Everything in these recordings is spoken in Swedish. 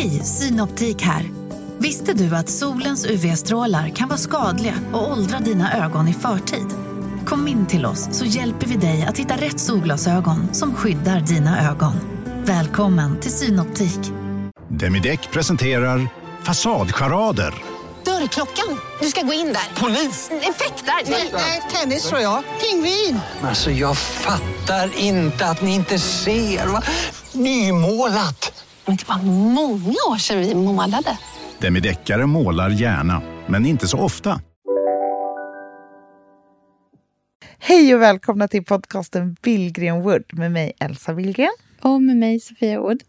Hej, Synoptik här. Visste du att solens UV-strålar kan vara skadliga och åldra dina ögon i förtid? Kom in till oss så hjälper vi dig att hitta rätt solglasögon som skyddar dina ögon. Välkommen till Synoptik. Demideck presenterar Fasadcharader. Dörrklockan. Du ska gå in där. Polis? Effektar? Nej, tennis tror jag. Pingvin. Alltså jag fattar inte att ni inte ser. Va? Nymålat. Men det var många år sedan vi målade. Demideckare målar gärna, men inte så ofta. Hej och välkomna till podcasten Billgren Wood med mig Elsa Billgren. Och med mig Sofia Wood.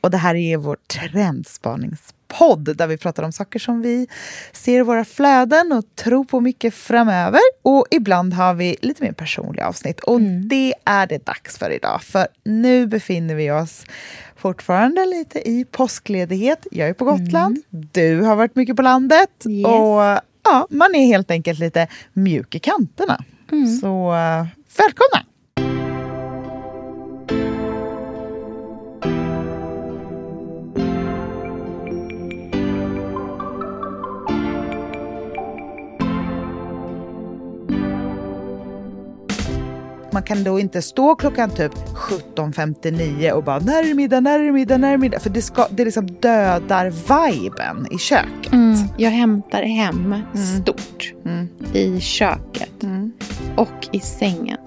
Och det här är vår trendspaningspodd där vi pratar om saker som vi ser i våra flöden och tror på mycket framöver. Och ibland har vi lite mer personliga avsnitt och Mm. det är det dags för idag. För nu befinner vi oss fortfarande lite i påskledighet. Jag är på Gotland, du har varit mycket på landet. Mm. Yes. Och ja, man är helt enkelt lite mjuk i kanterna. Mm. Så eh, välkomna! Man kan då inte stå klockan typ 17.59 och bara när är det middag, när är det middag, när är det middag? För det, ska, det liksom dödar viben i köket. Mm. Jag hämtar hem stort Mm. i köket och i sängen.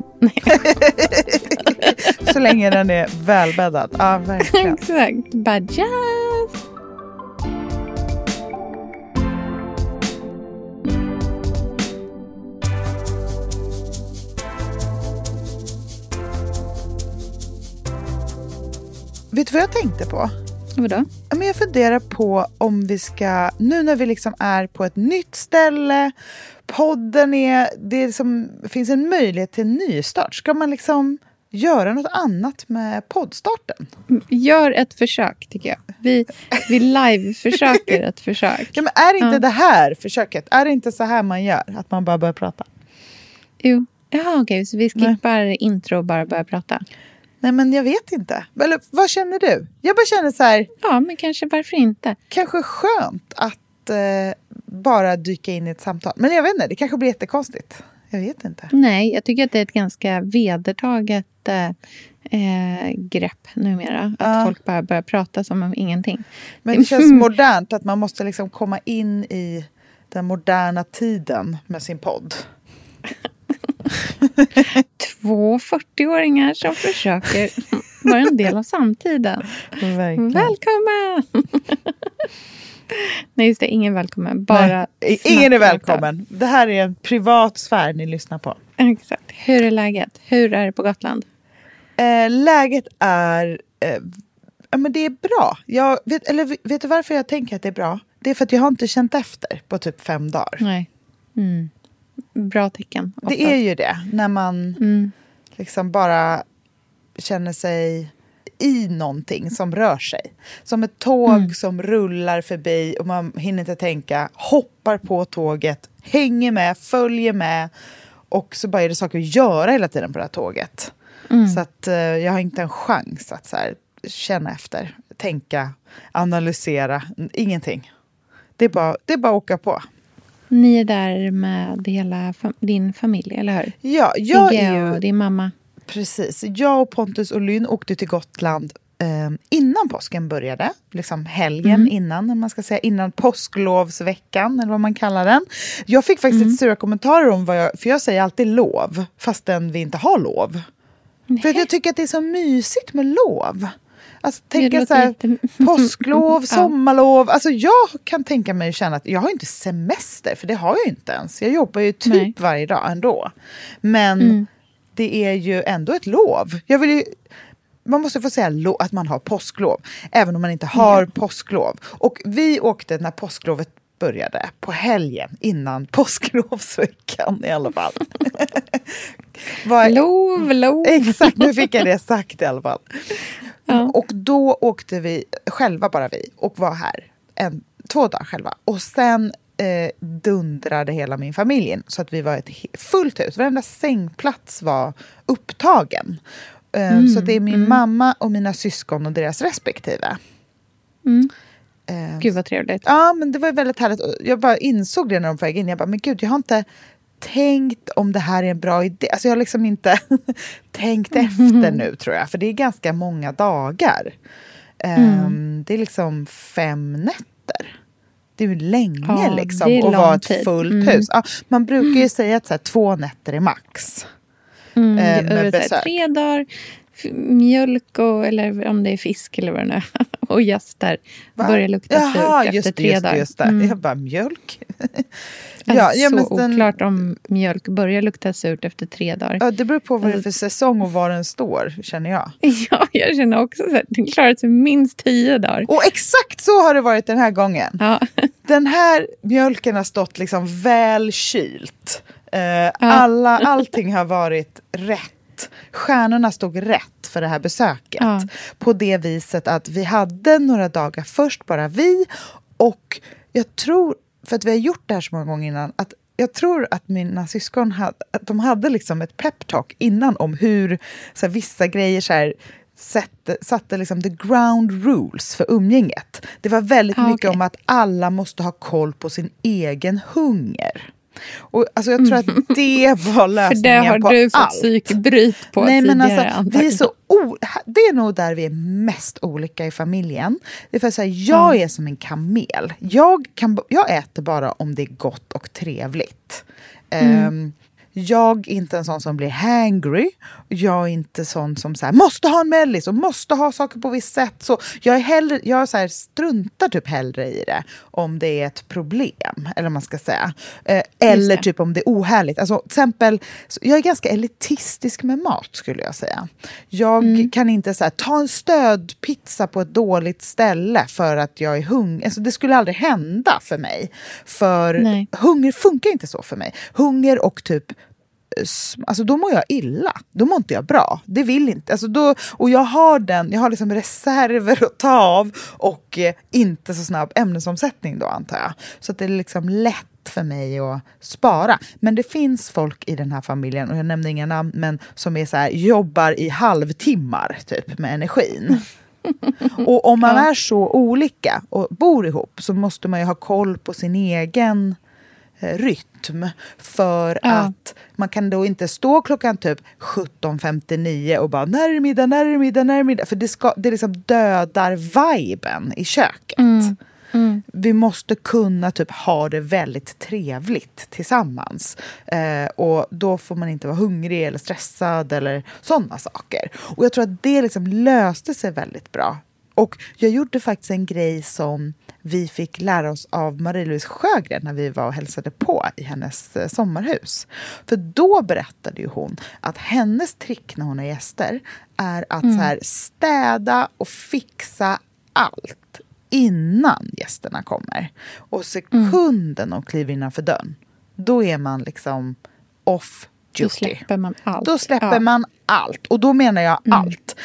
Så länge den är välbäddad. Ja, verkligen. Exakt. Bara. Du vad jag tänkte på? Vadå? Ja, Men jag funderar på om vi ska, nu när vi liksom är på ett nytt ställe, podden är, det är liksom, finns en möjlighet till en nystart. Ska man liksom göra något annat med poddstarten? Gör ett försök, tycker jag. Vi, vi live-försöker ett försök. Ja, men är inte Ja. det här försöket, är det inte så här man gör? Att man bara börjar prata? Jo. Jaha, okej. Så vi skippar intro och bara börjar prata. Nej, men jag vet inte. Eller vad känner du? Jag bara känner så här, Ja, men kanske varför inte? kanske skönt att eh, bara dyka in i ett samtal. Men jag vet inte, det kanske blir jättekonstigt. Jag vet inte. Nej, jag tycker att det är ett ganska vedertaget eh, eh, grepp numera. Att Ja. folk bara börjar prata som om ingenting. Men det känns modernt att man måste liksom komma in i den moderna tiden med sin podd. Två 40-åringar som försöker vara en del av samtiden. Verkligen. Välkommen! Nej, just det. Ingen välkommen. Bara Nej, ingen är välkommen. Det här är en privat sfär ni lyssnar på. Exakt. Hur är läget? Hur är det på Gotland? Eh, läget är... Eh, ja, men det är bra. Jag vet, eller vet du varför jag tänker att det är bra? Det är för att jag har inte känt efter på typ fem dagar. Nej. Mm. Bra tecken. Det är ju det, när man Mm. liksom bara känner sig i någonting som rör sig. Som ett tåg Mm. som rullar förbi och man hinner inte tänka, hoppar på tåget, hänger med, följer med och så bara är det saker att göra hela tiden på det här tåget. Mm. Så att eh, jag har inte en chans att så här, känna efter, tänka, analysera, ingenting. Det är, bara, det är bara att åka på. Ni är där med hela fam- din familj, eller hur? Ja, jag Sigge är ju... och din mamma. Precis. Jag och Pontus och Lynn åkte till Gotland eh, innan påsken började. Liksom helgen Mm. innan, man ska säga. Innan påsklovsveckan, eller vad man kallar den. Jag fick faktiskt Mm. lite sura kommentarer om vad jag... För jag säger alltid lov, fastän vi inte har lov. För att jag tycker att det är så mysigt med lov. Alltså tänka så här, påsklov, sommarlov. Alltså jag kan tänka mig att känna att jag har inte semester, för det har jag inte ens. Jag jobbar ju typ Nej. varje dag ändå. Men Mm. det är ju ändå ett lov. Jag vill ju, man måste få säga att man har påsklov, även om man inte har påsklov. Och vi åkte när påsklovet började, på helgen innan påsklovsveckan i alla fall. Vad- Lov, lov. Exakt, nu fick jag det sagt i alla fall. Ja. Och då åkte vi själva, bara vi, och var här en, två dagar själva. Och sen eh, dundrade hela min familj in, så att vi var ett fullt hus. Varenda sängplats var upptagen. Eh, så det är min mamma och mina syskon och deras respektive. Mm. Eh, Gud vad trevligt. Ja, men det var väldigt härligt. Jag bara insåg det när de flög in. Jag bara, men gud, jag har inte tänkt om det här är en bra idé. Alltså jag har liksom inte tänkt efter nu tror jag. För det är ganska många dagar. Ehm, Det är liksom fem nätter. Det är ju länge Ja, liksom är att vara ett fullt Mm. hus. Ja, man brukar ju säga att så här, två nätter är max. Mm, eh, det- med så här, besök. tre dagar, mjölk och, eller om det är fisk eller vad det nu är. Och gäster. Va? Börjar lukta Jaha, surt efter tre dagar. just det. Mm. Jag bara, mjölk? Alltså, men så den- oklart om mjölk börjar lukta surt efter tre dagar. Ja, det beror på vad det är Alltså- för säsong och var den står, känner jag. Ja, jag känner också så att den klarar sig minst tio dagar. Och exakt så har det varit den här gången. Ja. Den här mjölken har stått liksom väl kylt. Eh, alla, allting har varit rätt. Stjärnorna stod rätt för det här besöket. Ja. På det viset att vi hade några dagar först, bara vi. Och jag tror, för att vi har gjort det här så många gånger innan, att jag tror att mina syskon hade, att de hade liksom ett peptalk innan om hur så här, vissa grejer så här, satte, satte liksom the ground rules för umgänget. Det var väldigt Ah, mycket okej. om att alla måste ha koll på sin egen hunger. Och, alltså, jag tror att det var För lösningen det har på du fått allt. psykbryt på Nej, men tidigare. alltså, vi är så o- det är nog där vi är mest olika i familjen. Det är för att säga, jag är som en kamel. Jag, kan, jag äter bara om det är gott och trevligt. Ehm, jag är inte en sån som blir hangry. Jag är inte sån som så här, måste ha en mellis och måste ha saker på visst sätt. Så jag är hellre, jag så här, struntar typ hellre i det om det är ett problem. Eller man ska säga. Eh, eller typ om det är ohärligt. Alltså, till exempel, jag är ganska elitistisk med mat skulle jag säga. Jag Mm. kan inte så här, ta en stödpizza på ett dåligt ställe för att jag är hungrig. Alltså, det skulle aldrig hända för mig. För Nej. hunger funkar inte så för mig. Hunger och typ Alltså då mår jag illa. Då mår inte jag bra. Det vill inte. Alltså då, och jag har den, jag har liksom reserver att ta av och eh, inte så snabb ämnesomsättning då antar jag. Så att det är liksom lätt för mig att spara. Men det finns folk i den här familjen, och jag nämnde inga namn, men som är så här, jobbar i halvtimmar typ med energin. Och om man är så olika och bor ihop så måste man ju ha koll på sin egen rytm. För Ja. att man kan då inte stå klockan typ 17.59 och bara när är det middag, när är det middag, när är det middag? För det, ska, det liksom dödar viben i köket. Vi måste kunna typ ha det väldigt trevligt tillsammans. Eh, och då får man inte vara hungrig eller stressad eller sådana saker. Och jag tror att det liksom löste sig väldigt bra. Och jag gjorde faktiskt en grej som vi fick lära oss av Marie-Louise Sjögren när vi var och hälsade på i hennes eh, sommarhus. För då berättade ju hon att hennes trick när hon har gäster är att så här, städa och fixa allt innan gästerna kommer. Och sekunden de kliver innanför dörren, då är man liksom off Då duty. släpper man allt. Då släpper Ja. Mm. man allt. Och då menar jag allt.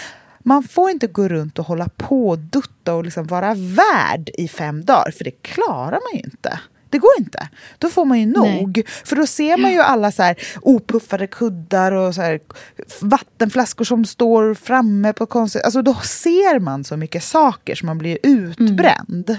Man får inte gå runt och hålla på och dutta och liksom vara värd i fem dagar, för det klarar man ju inte. Det går inte. Då får man ju Nej. nog. För då ser man ju alla så här opuffade kuddar och så här vattenflaskor som står framme på konstigt... Alltså då ser man så mycket saker så man blir utbränd.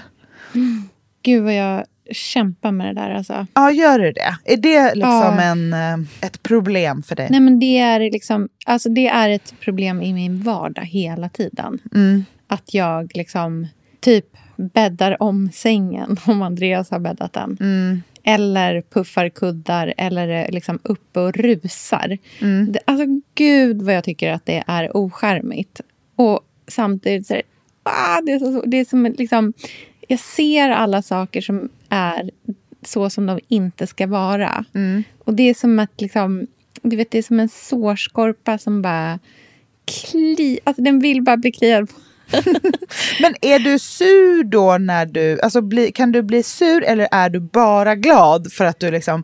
Gud vad jag kämpar med det där alltså. Ja, gör det det? Är det liksom Ja. en, eh, ett problem för dig? Nej men det är liksom, alltså det är ett problem i min vardag hela tiden. Mm. Att jag liksom typ bäddar om sängen om Andreas har bäddat den. Mm. Eller puffar kuddar eller är liksom uppe och rusar. Mm. Det, alltså gud vad jag tycker att det är oskärmigt. Och samtidigt så är det, ah, det är, så, det är som liksom, jag ser alla saker som är så som de inte ska vara. Mm. Och det är som att liksom, du vet, det är som en sårskorpa som bara kli, alltså den vill bara bli kliad på. Men är du sur då när du, alltså bli, kan du bli sur eller är du bara glad för att du liksom,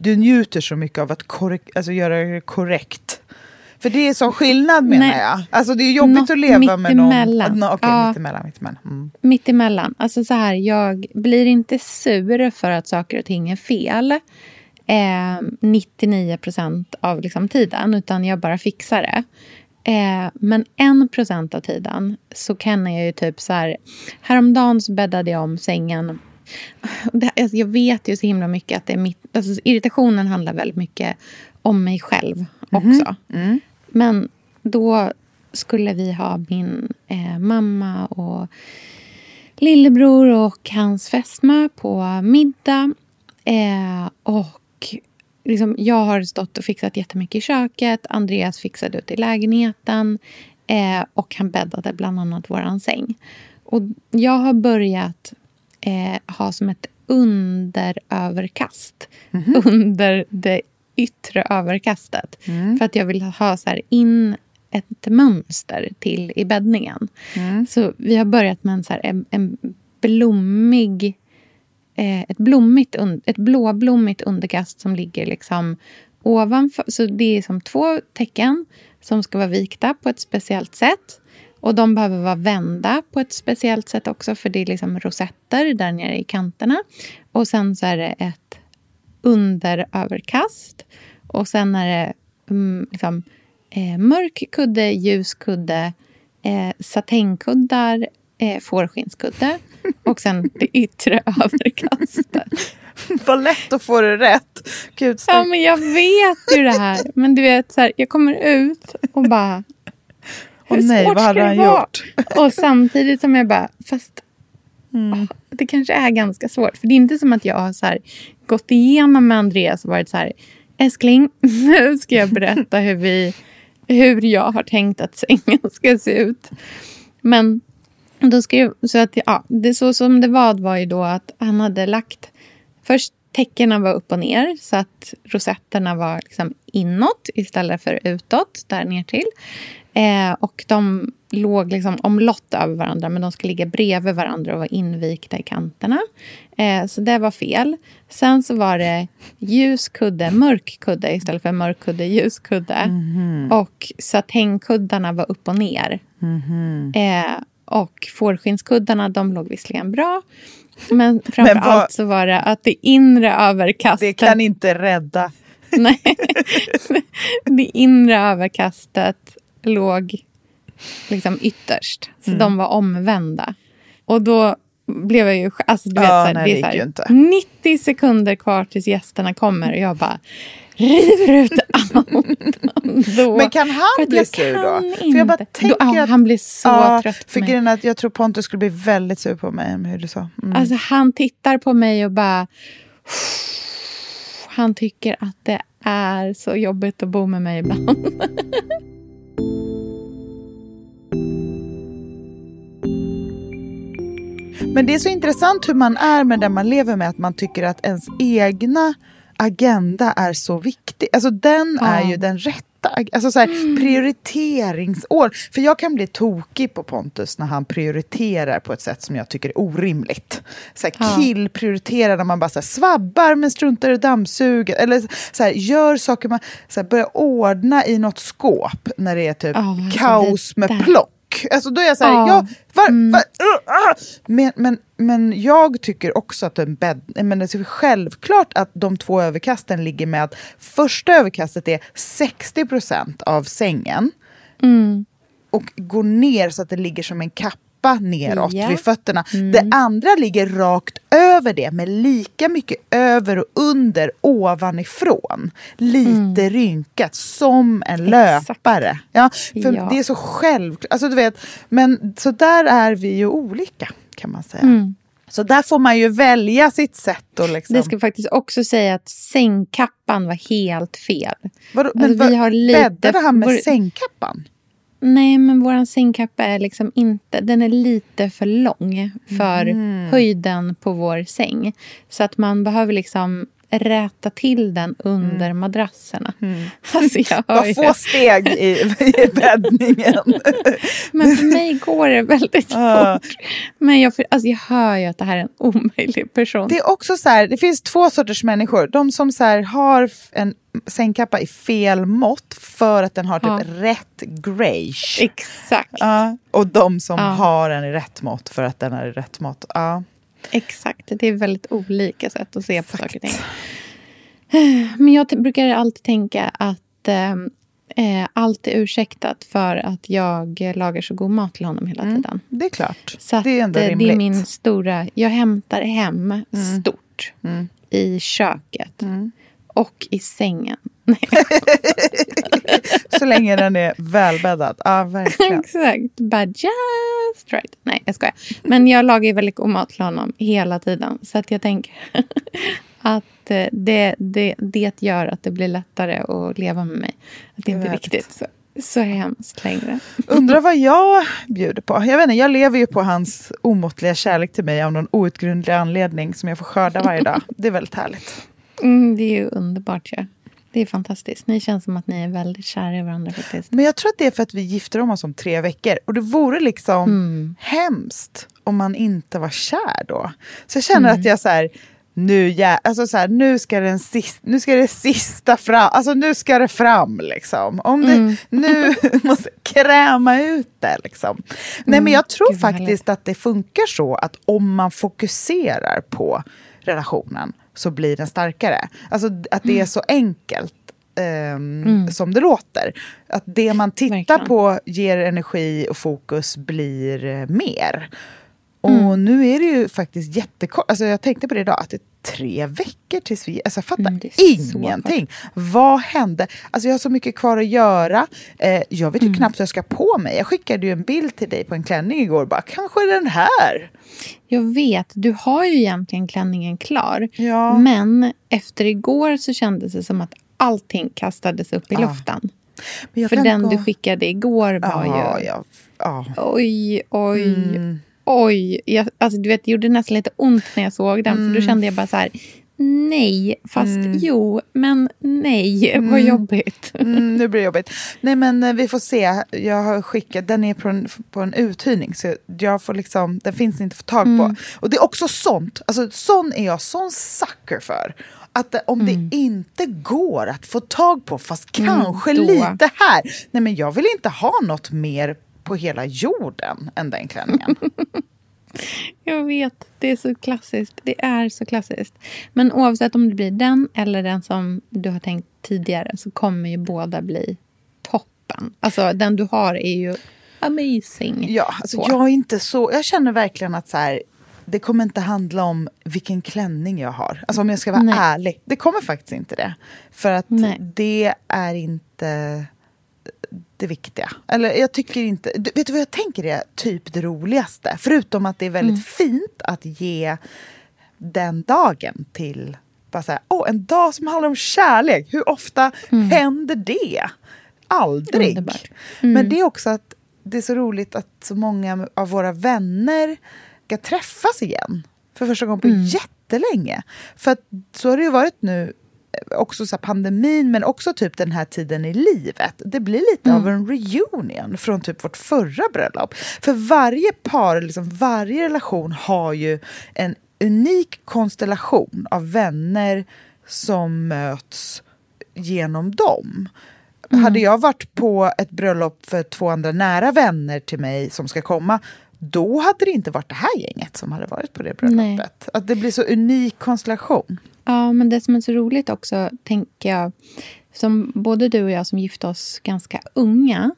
du njuter så mycket av att korrek, alltså göra det korrekt? För det är sån skillnad menar Nej. jag. Alltså det är jobbigt Något att leva med någon. mittemellan. Nå, Okej, Ja. mittemellan. mittemellan. Mm. Mitt emellan. Alltså så här, jag blir inte sur för att saker och ting är fel. Eh, 99 procent av liksom tiden, utan jag bara fixar det. Eh, men en procent av tiden så kan jag ju typ så här... Häromdagen så bäddade jag om sängen. Det, alltså jag vet ju så himla mycket att det är mitt... Alltså irritationen handlar väldigt mycket om mig själv också. Men då skulle vi ha min eh, mamma och lillebror och hans fästmö på middag. Eh, och liksom, jag har stått och fixat jättemycket i köket. Andreas fixade ut i lägenheten. Eh, och han bäddade bland annat våran säng. Och jag har börjat eh, ha som ett underöverkast under det yttre överkastet. För att jag vill ha så här in ett mönster till i bäddningen. Så vi har börjat med en, så här, en, en blommig eh, ett, blommigt, ett blåblommigt underkast som ligger liksom ovanför. Så det är som två tecken som ska vara vikta på ett speciellt sätt. Och de behöver vara vända på ett speciellt sätt också för det är liksom rosetter där nere i kanterna. Och sen så är det ett underöverkast. Och sen är det mm, liksom, eh, mörk kudde, ljus kudde, eh, satängkuddar, eh, fårskinnskudde och sen det yttre överkastet. Vad lätt att få det rätt. Gud, Ja, men jag vet ju det här. Men du vet, så här, jag kommer ut och bara... Hur nej, svårt vad hade ska det han vara? gjort? Och samtidigt som jag bara, fast Mm. åh, det kanske är ganska svårt. För det är inte som att jag har så här, gått igenom med Andreas och varit så här, älskling, nu ska jag berätta hur, vi, hur jag har tänkt att sängen ska se ut. Men då skrev, så att, ja, det så som det var var ju då att han hade lagt... Först täckena var upp och ner så att rosetterna var liksom inåt istället för utåt, där ner till. Eh, och de låg liksom omlott över varandra men de ska ligga bredvid varandra och vara invikta i kanterna. Eh, så det var fel. Sen så var det ljus kudde, mörk kudde istället för mörk kudde, ljus kudde. Och satängkuddarna var upp och ner. Eh, och fårskinnskuddarna de låg visserligen bra. Men framför vad- allt så var det att det inre överkastet... Det kan inte rädda. Nej. det inre överkastet låg liksom ytterst. Så Mm. de var omvända. Och då blev jag ju... Alltså, du vet, Ja, så här, nej, det det är så gick ju här, inte. 90 sekunder kvar tills gästerna kommer och jag bara river ut allt. Då, Men kan han bli sur då? För jag bara tänker då, ja, att... Han blir så Ja, trött på för mig. grejen att jag tror Pontus skulle bli väldigt sur på mig hur du sa. Mm. Alltså han tittar på mig och bara... Han tycker att det är så jobbigt att bo med mig ibland. Men det är så intressant hur man är med den man lever med, att man tycker att ens egna agenda är så viktig. Alltså den Ja. är ju den rätta. Alltså så här, prioriteringsår. För jag kan bli tokig på Pontus när han prioriterar på ett sätt som jag tycker är orimligt. Så här, Ja. killprioriterar när man bara så här, svabbar men struntar i dammsuget. Eller så här, gör saker man så här, börjar ordna i något skåp när det är typ alltså kaos med där. Alltså då är jag så här, Ja. ja, var, var, uh, uh. Men, men, men jag tycker också att en bädd, men det är självklart att de två överkasten ligger med att första överkastet är 60% av sängen Mm. och går ner så att det ligger som en kappa neråt Ja. vid fötterna. Det andra ligger rakt över det med lika mycket över och under ovanifrån. Lite rynkat som en löpare. Ja, för Ja. Det är så självklart. Alltså, du vet, men så där är vi ju olika kan man säga. Så där får man ju välja sitt sätt. Och liksom, Det ska faktiskt också säga att sängkappan var helt fel. Vadå, alltså, men vad- vi har lite- bäddade han med vår- sängkappan? Nej, men vår sängkappa är liksom inte... Den är lite för lång för Mm. höjden på vår säng. Så att man behöver liksom räta till den under madrasserna. Alltså, jag Vad ju- få steg i, i bäddningen. Men för mig går det väldigt fort. Men jag, alltså jag hör ju att det här är en omöjlig person. Det är också så här, det finns två sorters människor. De som så här har en sängkappa i fel mått för att den har typ Ja. rätt grage. Exakt. Ja, och de som Ja. har den i rätt mått för att den är i rätt mått. Ja. Exakt. Det är väldigt olika sätt att se på saker och ting. Men jag brukar alltid tänka att eh, Eh, allt är ursäktat för att jag lagar så god mat till honom hela Mm. tiden. Det är klart. Så det är ändå rimligt. det är min stora... Jag hämtar hem Mm. stort i köket och i sängen. Så länge den är välbäddad. Ja, verkligen. exakt. But just right. Nej, jag skojar. Men jag lagar ju väldigt god mat till honom hela tiden. Så att jag tänker att eh, det, det, det gör att det blir lättare att leva med mig. Att det inte är vet. riktigt så, så hemskt längre. Undrar vad jag bjuder på. Jag vet inte, jag lever ju på hans omåttliga kärlek till mig av någon outgrundlig anledning som jag får skörda varje dag. Det är väldigt härligt. Mm, det är ju underbart. Ja. Det är fantastiskt. Ni känns som att ni är väldigt kära i varandra faktiskt. Men jag tror att det är för att vi gifter om oss om tre veckor. Och det vore liksom Mm. hemskt om man inte var kär då. Så jag känner att jag så här, nu, ja, alltså så här, nu, ska den sista, nu ska det sista fram, alltså nu ska det fram liksom. Om det, Mm. Nu måste jag kräma ut det liksom. Nej men jag tror Mm. Gud, vad faktiskt att det funkar så att om man fokuserar på relationen så blir den starkare. Alltså att det är så enkelt. ehm, som det låter. Att det man tittar Verkligen. på ger energi och fokus blir eh, Och nu är det ju faktiskt jättekort. Alltså jag tänkte på det idag, att det är tre veckor tills vi... Alltså jag fattar Mm, ingenting. Vad hände? Alltså jag har så mycket kvar att göra. Eh, jag vet ju knappt vad jag ska på mig. Jag skickade ju en bild till dig på en klänning igår. Bara, kanske den här. Jag vet, du har ju egentligen klänningen klar. Ja. Men efter igår så kändes det som att allting kastades upp i Ja. luften. För den gå- du skickade igår var Ja, ju... ja, ja. Oj, oj, Mm. Oj. Jag, alltså, du vet, det gjorde nästan lite ont när jag såg den. Mm. För då kände jag bara så här... Nej, fast jo, men nej, vad jobbigt. Mm, nu blir det jobbigt. Nej men eh, vi får se. Jag har skickat, den är på en, på en uthyrning så jag får liksom, den finns inte att få tag på. Mm. Och det är också sånt, alltså sån är jag sån sucker för. Att det, om Mm. det inte går att få tag på, fast kanske lite här. Nej men jag vill inte ha något mer på hela jorden än den klänningen. Jag vet, det är så klassiskt. Det är så klassiskt. Men oavsett om det blir den eller den som du har tänkt tidigare så kommer ju båda bli toppen. Alltså den du har är ju amazing. Ja, alltså Så. jag är inte så... Jag känner verkligen att så här, det kommer inte handla om vilken klänning jag har. Alltså om jag ska vara Nej. ärlig. Det kommer faktiskt inte det. För att Nej. det är inte det viktiga. Eller jag tycker inte... Vet du vad jag tänker är typ det roligaste? Förutom att det är väldigt fint att ge den dagen till... Bara så här, åh, en dag som handlar om kärlek. Hur ofta händer det? Aldrig. Underbart. Men det är också att det är så roligt att så många av våra vänner ska träffas igen. För första gången på jättelänge. För att så har det ju varit nu, också så pandemin, men också typ den här tiden i livet. Det blir lite av en reunion från typ vårt förra bröllop. För varje par, liksom varje relation har ju en unik konstellation av vänner som möts genom dem. Hade jag varit på ett bröllop för två andra nära vänner till mig som ska komma, då hade det inte varit det här gänget som hade varit på det bröllopet. Att det blir så unik konstellation. Ja, men det som är så roligt också, tänker jag, som både du och jag som gifte oss ganska unga,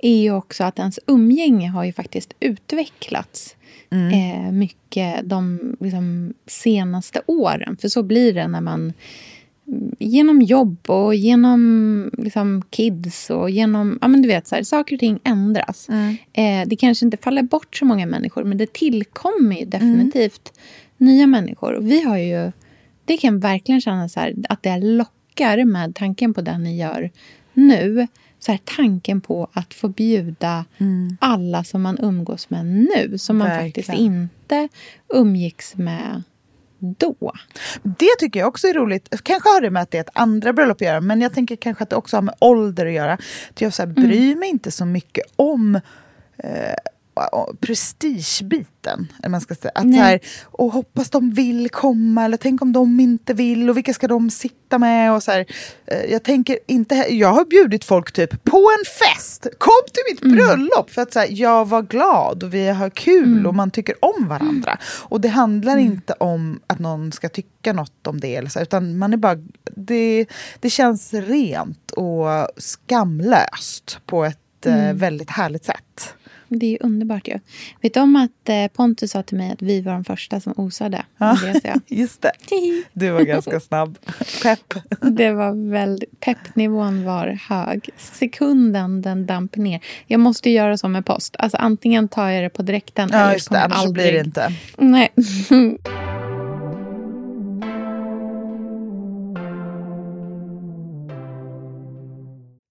är ju också att ens umgänge har ju faktiskt utvecklats eh, mycket de liksom, senaste åren. För så blir det när man genom jobb och genom liksom, kids och genom... Ja, men du vet, så här, saker och ting ändras. Eh, det kanske inte faller bort så många människor men det tillkommer ju definitivt nya människor. Och vi har ju... Det kan jag verkligen känna så här, att det lockar med tanken på det ni gör nu. Så här, tanken på att få bjuda alla som man umgås med nu som man faktiskt Verkligen. inte umgicks med då. Det tycker jag också är roligt. Kanske har det med att det är ett andra bröllop att göra, men jag tänker kanske att det också har med ålder att göra. Att jag så här, bryr mig inte så mycket om eh, prestigebiten. Eller man ska säga. Att Nej. så här, och hoppas de vill komma, eller tänk om de inte vill, och vilka ska de sitta med? Och så här, eh, jag, tänker inte, jag har bjudit folk typ på en fest, kom till mitt bröllop! För att så här, jag var glad och vi har kul och man tycker om varandra. Och det handlar inte om att någon ska tycka något om det, eller så, utan man är bara, det, det känns rent och skamlöst på ett eh, väldigt härligt sätt. Det är ju underbart ju. Vet du om att eh, Pontus sa till mig att vi var de första som osade? Jag. Just det. Du var ganska snabb. Pepp. Det var väldigt... Peppnivån var hög. Sekunden den damp ner. Jag måste göra så med post. Alltså antingen tar jag det på direkten Ja, eller det. kommer så aldrig... blir det inte. Nej.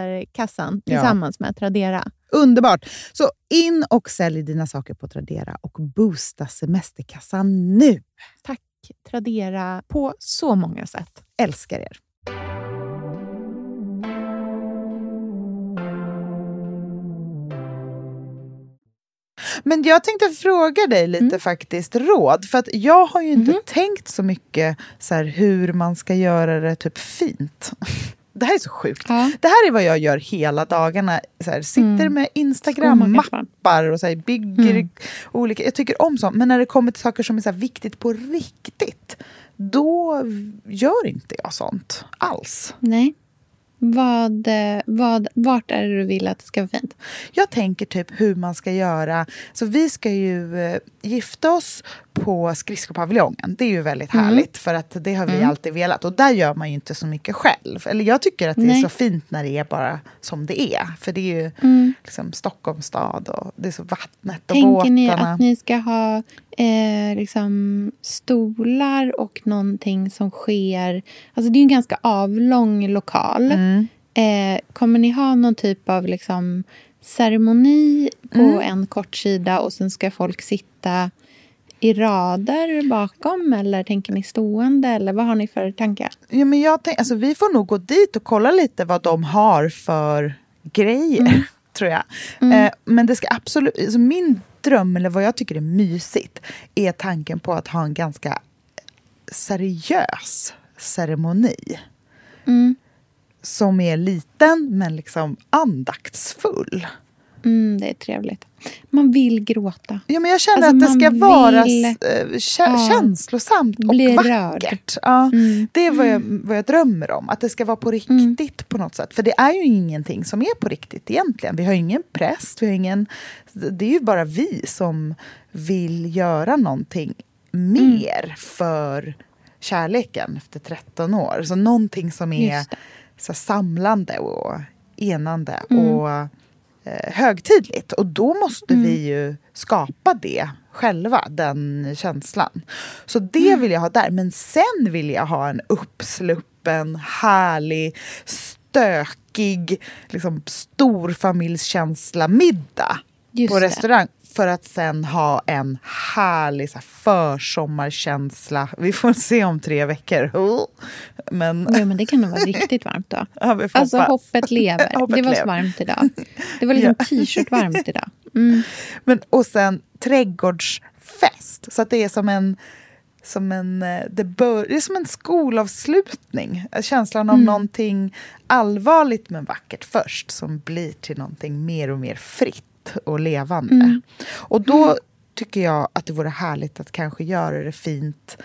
semesterkassan Ja. tillsammans med Tradera. Underbart! Så in och sälj dina saker på Tradera och boosta semesterkassan nu. Tack Tradera på så många sätt. Älskar er! Men jag tänkte fråga dig lite Mm. faktiskt råd. För att jag har ju inte Mhm. tänkt så mycket så här, hur man ska göra det typ fint. Det här är så sjukt. Ja. Det här är vad jag gör hela dagarna. Så här, sitter Mm. med. Instagram-mappar och så här, bygger Mm. olika... Jag tycker om sånt. Men när det kommer till saker som är så viktigt på riktigt, då gör inte jag sånt alls. Nej. Vad, eh, vad, vart är det du vill att det ska vara fint? Jag tänker typ hur man ska göra. Så vi ska ju eh, gifta oss på skridskopaviljongen. Det är ju väldigt Mm. härligt för att det har vi Mm. alltid velat. Och där gör man ju inte så mycket själv. Eller jag tycker att det Nej. är så fint när det är bara som det är. För det är ju Mm. liksom Stockholms stad och det är så vattnet och Tänker båtarna. ni att ni ska ha eh, liksom stolar och någonting som sker... Alltså det är ju en ganska avlång lokal. Mm. Eh, kommer ni ha någon typ av liksom ceremoni på Mm. en kort sida och sen ska folk sitta i rader bakom? Eller tänker ni stående? Eller vad har ni för tankar? Ja, men jag tänk, alltså, vi får nog gå dit och kolla lite vad de har för grejer, Mm. tror jag. Eh, men det ska absolut... Alltså, min dröm, eller vad jag tycker är mysigt, är tanken på att ha en ganska seriös ceremoni. Mm. Som är liten, men liksom andaktsfull. Mm, det är trevligt. Man vill gråta. Ja, men jag känner Alltså, att det ska man vara vill- eh, Ja. känslosamt och vackert. Ja, Mm. Det är vad jag, vad jag drömmer om. Att det ska vara på riktigt på något sätt. För det är ju ingenting som är på riktigt egentligen. Vi har ingen präst, vi har ingen... Det är ju bara vi som vill göra någonting mer för kärleken efter 13 år. Så någonting som är. Så samlande och enande Mm. och eh, högtidligt. Och då måste Mm. vi ju skapa det själva, den känslan. Så det Mm. vill jag ha där. Men sen vill jag ha en uppsluppen, härlig, stökig, liksom storfamiljskänsla middag Just på det. restaurang. För att sen ha en härlig så här, försommarkänsla. Vi får se om tre veckor. Oh. Men Jo, men det kan nog vara riktigt varmt då. ja, Alltså hoppet lever. Hoppet det var så varmt idag. Det var liksom t-shirt varmt idag. Mm. Men, och sen trädgårdsfest. Så att det är som en som en, eh, det, bör, det är som en skolavslutning. Känslan av Mm. någonting allvarligt men vackert först som blir till någonting mer och mer fritt och levande. Mm. Och då tycker jag att det vore härligt att kanske göra det fint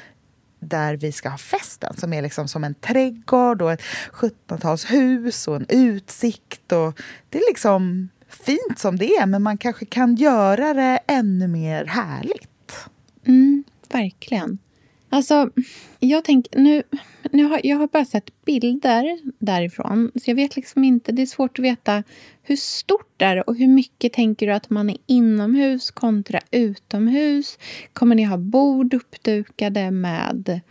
där vi ska ha festen, som är liksom som en trädgård och ett 1700-talshus och en utsikt. Och det är liksom fint som det är, men man kanske kan göra det ännu mer härligt. Mm, verkligen. Alltså, jag tänker... Nu, nu har, jag har bara sett bilder därifrån. Så jag vet liksom inte... Det är svårt att veta hur stort det är och hur mycket tänker du att man är inomhus kontra utomhus? Kommer ni ha bord uppdukade med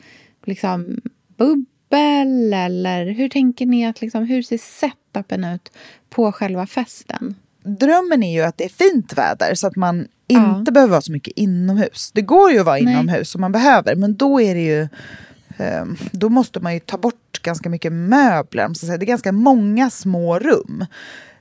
liksom bubbel? Eller hur tänker ni att... Liksom, hur ser setupen ut på själva festen? Drömmen är ju att det är fint väder så att man Ja. inte behöver vara så mycket inomhus. Det går ju att vara Nej. inomhus om man behöver, men då är det ju då måste man ju ta bort ganska mycket möbler. man ska säga. Det är ganska många små rum.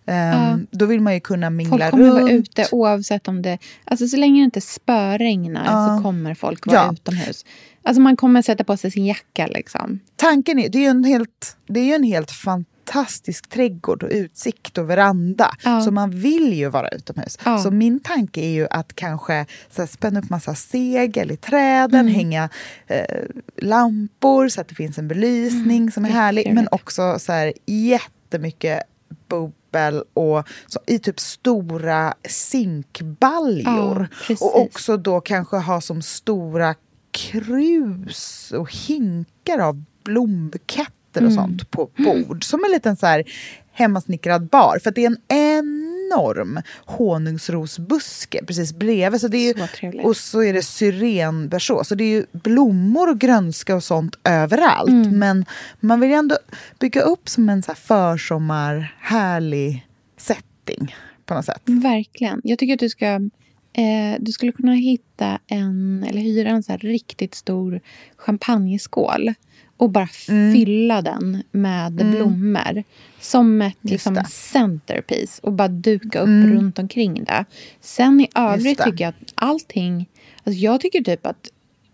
Ehm, Då vill man ju kunna mingla Folk kommer runt. vara ute oavsett om det... Alltså så länge det inte spöregnar Ja. så kommer folk vara Ja. utomhus. Alltså man kommer sätta på sig sin jacka liksom. Tanken är, det är ju en helt, det är en helt fantastisk trädgård och utsikt och veranda. Ja. Så man vill ju vara utomhus. Ja. Så min tanke är ju att kanske så här, spänna upp massa segel i träden, Mm. hänga eh, lampor så att det finns en belysning som är härlig. Men också så här, jättemycket bubbel och så, i typ stora zinkbaljor. Ja, och också då kanske ha som stora krus och hinkar av blombuketter och Mm. sånt på bord. Som en liten så här hemmasnickrad bar. För det är en enorm honungsrosbuske precis bredvid. Så det är ju, Så och så är det syrenberså. Så det är ju blommor och grönska och sånt överallt. Mm. Men man vill ju ändå bygga upp som en så här försommar härlig setting på något sätt. Verkligen. Jag tycker att du ska... Eh, du skulle kunna hitta en, eller hyra en så riktigt stor champagneskål och bara Mm. fylla den med blommor som ett liksom, det. centerpiece och bara duka upp runt omkring det. Sen i övrigt tycker jag att allting... Alltså jag tycker typ att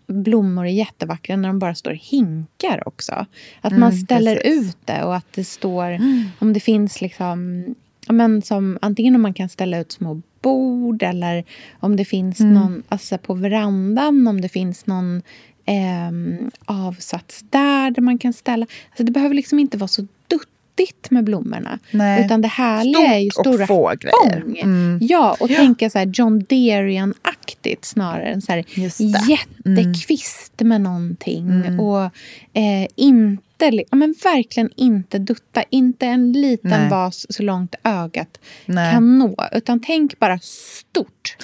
blommor är jättevackra när de bara står hinkar också. Att man ställer precis. ut det och att det står... Om det finns liksom... Men som, antingen om man kan ställa ut små bord eller om det finns någon alltså på verandan, om det finns någon ehm, avsats där, där man kan ställa. Alltså det behöver liksom inte vara så duttigt med blommorna. Nej. Utan det härliga Stort är ju och stora få grejer. Mm. Ja, och Ja. tänka så här John Derian-aktigt snarare än så här. Mm. jättekvist med någonting. Och eh, inte, ja, men verkligen inte dutta. Inte en liten Nej. vas så långt ögat Nej. kan nå. Utan tänk bara stort.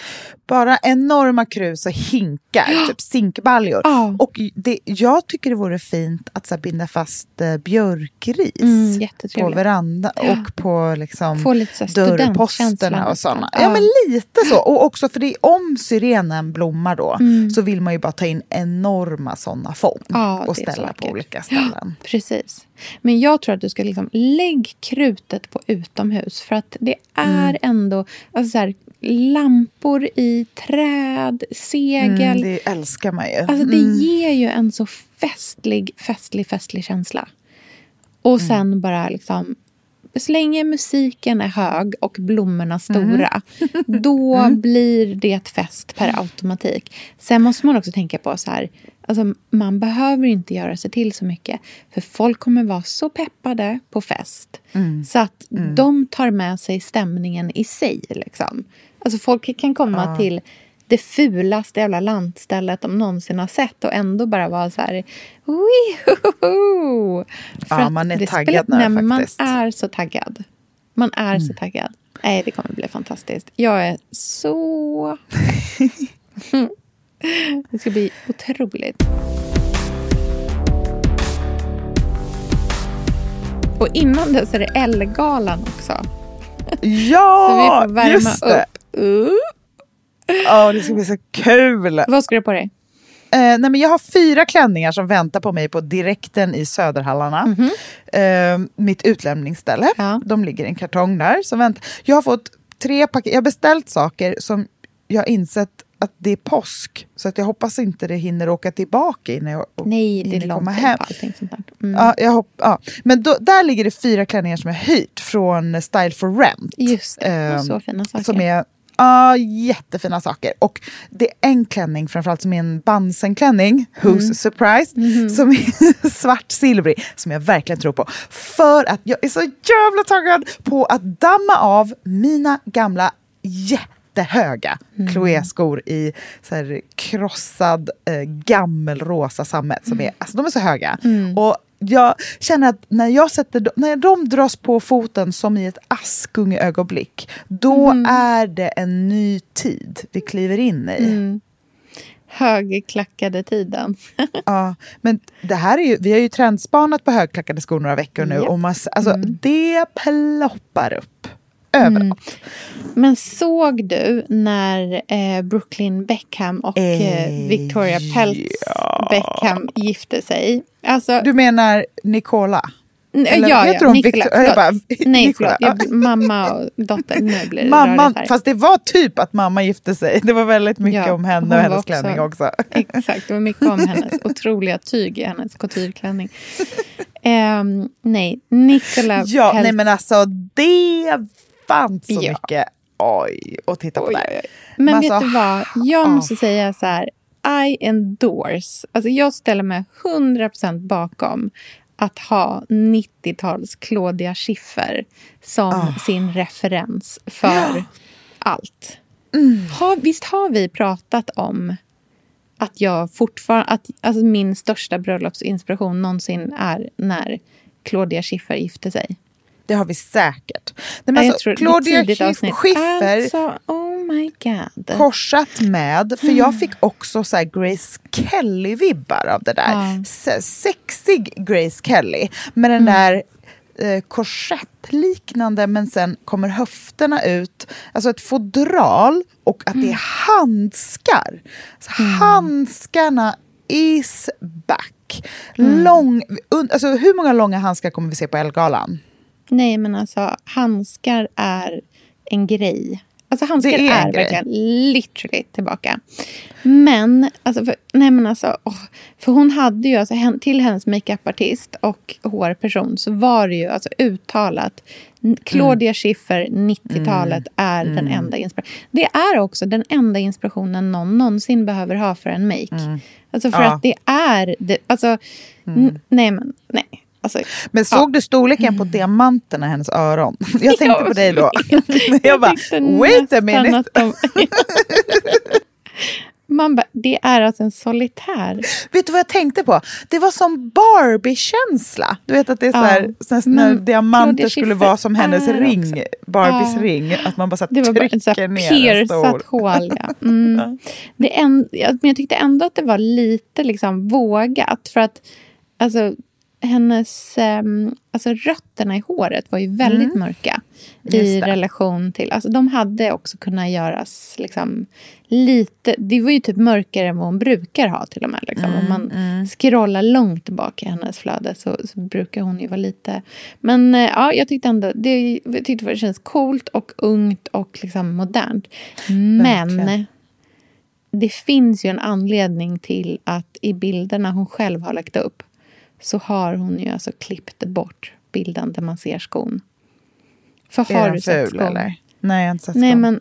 Bara enorma krus och hinkar, typ zinkbaljor. Ja. Och det, jag tycker det vore fint att så binda fast eh, björkris Mm, på veranda och på liksom, Få lite dörrposterna och sådana. nästan. Ja. Men lite så. Och också för det, om syrenen blommar då Mm. så vill man ju bara ta in enorma sådana fång och ställa på olika ställen. Precis. Men jag tror att du ska liksom lägg krutet på utomhus. För att det är Mm. ändå alltså så här, lampor i träd, segel. Mm, det älskar man ju. Alltså det Mm. ger ju en så festlig, festlig, festlig känsla. Och Mm. sen bara liksom... Så länge musiken är hög och blommorna stora, Mm. då blir det fest per automatik. Sen måste man också tänka på så här, alltså man behöver inte göra sig till så mycket. För folk kommer vara så peppade på fest. Mm. Så att de tar med sig stämningen i sig. Liksom. Alltså folk kan komma till det fulaste jävla landstället de någonsin har sett och ändå bara vara så här... Wihoho! För Ja, man är det taggad nu nej, Man. Mm. är så taggad. Man är så taggad. Nej, det kommer bli fantastiskt. Jag är så... det ska bli otroligt. Och innan dess är det Ellegalan också. Så vi Ja, får värma just det! upp. Uh. Ja, det ska bli så kul! Vad ska du på dig? Eh, nej, men jag har fyra klänningar som väntar på mig på direkten i Söderhallarna. Eh, mitt utlämningsställe. Ja. De ligger i en kartong där. Som väntar. Jag har fått tre paket. Jag har beställt saker som jag har insett att det är påsk. Så att jag hoppas inte det hinner åka tillbaka innan jag Nej, det är långt komma hem. allting sånt där. Mm. Ja, jag hopp, ja. Men då, där ligger det fyra klänningar som jag hyrt från Style for Rent. Just det, och så fina saker. Som är ja, jättefina saker. Och det är en klänning framförallt som är en Bansen-klänning, who's Mm. surprised, Mhm. som är svart-silvrig, som jag verkligen tror på. För att jag är så jävla taggad på att damma av mina gamla jättehöga Mm. Chloé-skor i så här krossad eh, gammelrosa sammet. Som är, alltså, de är så höga. Mm. Och jag känner att när, jag sätter, när de dras på foten som i ett Askungeögonblick, då Mm. är det en ny tid vi kliver in i. Mm. Högklackade tiden. Ja, men det här är ju, vi har ju trendspanat på högklackade skor några veckor nu Japp. och man, alltså, Mm. det ploppar upp överallt. Men såg du när eh, Brooklyn Beckham och eh, Eh, Victoria Peltz ja. Beckham gifte sig? Alltså, Du menar Nicola? eller ja, heter ja, hon Nicola, Victor- bara, Nej, Nicola, förlåt. Jag, mamma och dotter. Nu blir det Mamma, här. fast det var typ att mamma gifte sig. Det var väldigt mycket Ja, om henne och hennes också- klänning också. Exakt, det var mycket om hennes otroliga tyg i hennes coutureklänning. Ehm, nej, Nicola Ja, Peltz. nej men alltså det fanns så Ja. mycket oj att titta på Oj, där. oj, oj. Men alltså, vet du vad? Jag måste säga så här. I endorse. Alltså jag ställer mig 100% bakom att ha 90-tals Claudia Schiffer som Ah. sin referens för allt. Mm. Har, visst har vi pratat om att jag fortfarande... Att, alltså min största bröllopsinspiration någonsin är när Claudia Schiffer gifte sig. Det har vi säkert. Nej, men alltså, Claudia. Schiffer Alltså, oh korsat med, för jag fick också så Grace Kelly-vibbar av det där. Se- Sexig Grace Kelly med den Mm. där eh, korsettliknande men sen kommer höfterna ut. Alltså ett fodral och att det är handskar. Så Handskarna is back. Lång, alltså, hur många långa handskar kommer vi se på Elgalan? Nej, men alltså handskar är en grej. Alltså handskar Det är är, verkligen literally tillbaka. Men, alltså, för, nej men alltså, åh, för hon hade ju, alltså, till hennes makeupartist och hårperson så var det ju alltså uttalat n- Claudia Schiffer, 90-talet, är den enda inspirationen. Det är också den enda inspirationen någon någonsin behöver ha för en make. Alltså för Ja. att det är, det, alltså, n- nej men, nej. Alltså, Men såg du storleken på diamanterna i hennes öron? Jag tänkte på dig då. Jag bara, wait a minute. de- Man bara, det är alltså en solitär. Vet du vad jag tänkte på? Det var som Barbie-känsla. Du vet att det är så här, Ja, här, när men diamanter skulle vara som hennes ring, också- Barbies Ja. ring. Att man bara så här, Det var bara trycker så här ner en stor. hål. Ja. Mm. Det en, ja, men jag tyckte ändå att det var lite liksom vågat. För att alltså, hennes ehm, alltså, rötterna i håret var ju väldigt mörka. I Mm. Just det. relation till... Alltså, de hade också kunnat göras liksom, lite... Det var ju typ mörkare än vad hon brukar ha till och med. Liksom. Mm, Om man scrollar långt bak i hennes flöde så, så brukar hon ju vara lite... Men eh, ja, jag tyckte ändå det, jag tyckte det känns coolt och ungt och liksom modernt. Men Verkligen. det finns ju en anledning till att i bilderna hon själv har lagt upp så har hon ju alltså klippt bort bilden där man ser skon. För Är har den du sett skon? eller? Nej, jag har inte sett Nej, skon. men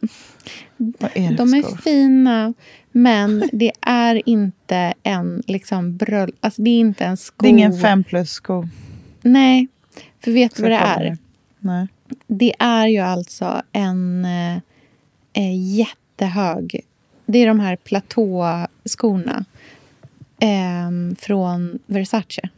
är de är skor? fina, men det är inte en liksom bröll... Alltså det är inte en sko. Det är ingen fem plus-sko. Nej, för vet du vad det är? Nej. Det är ju alltså en eh, eh, jättehög... Det är de här platåskorna eh, från Versace.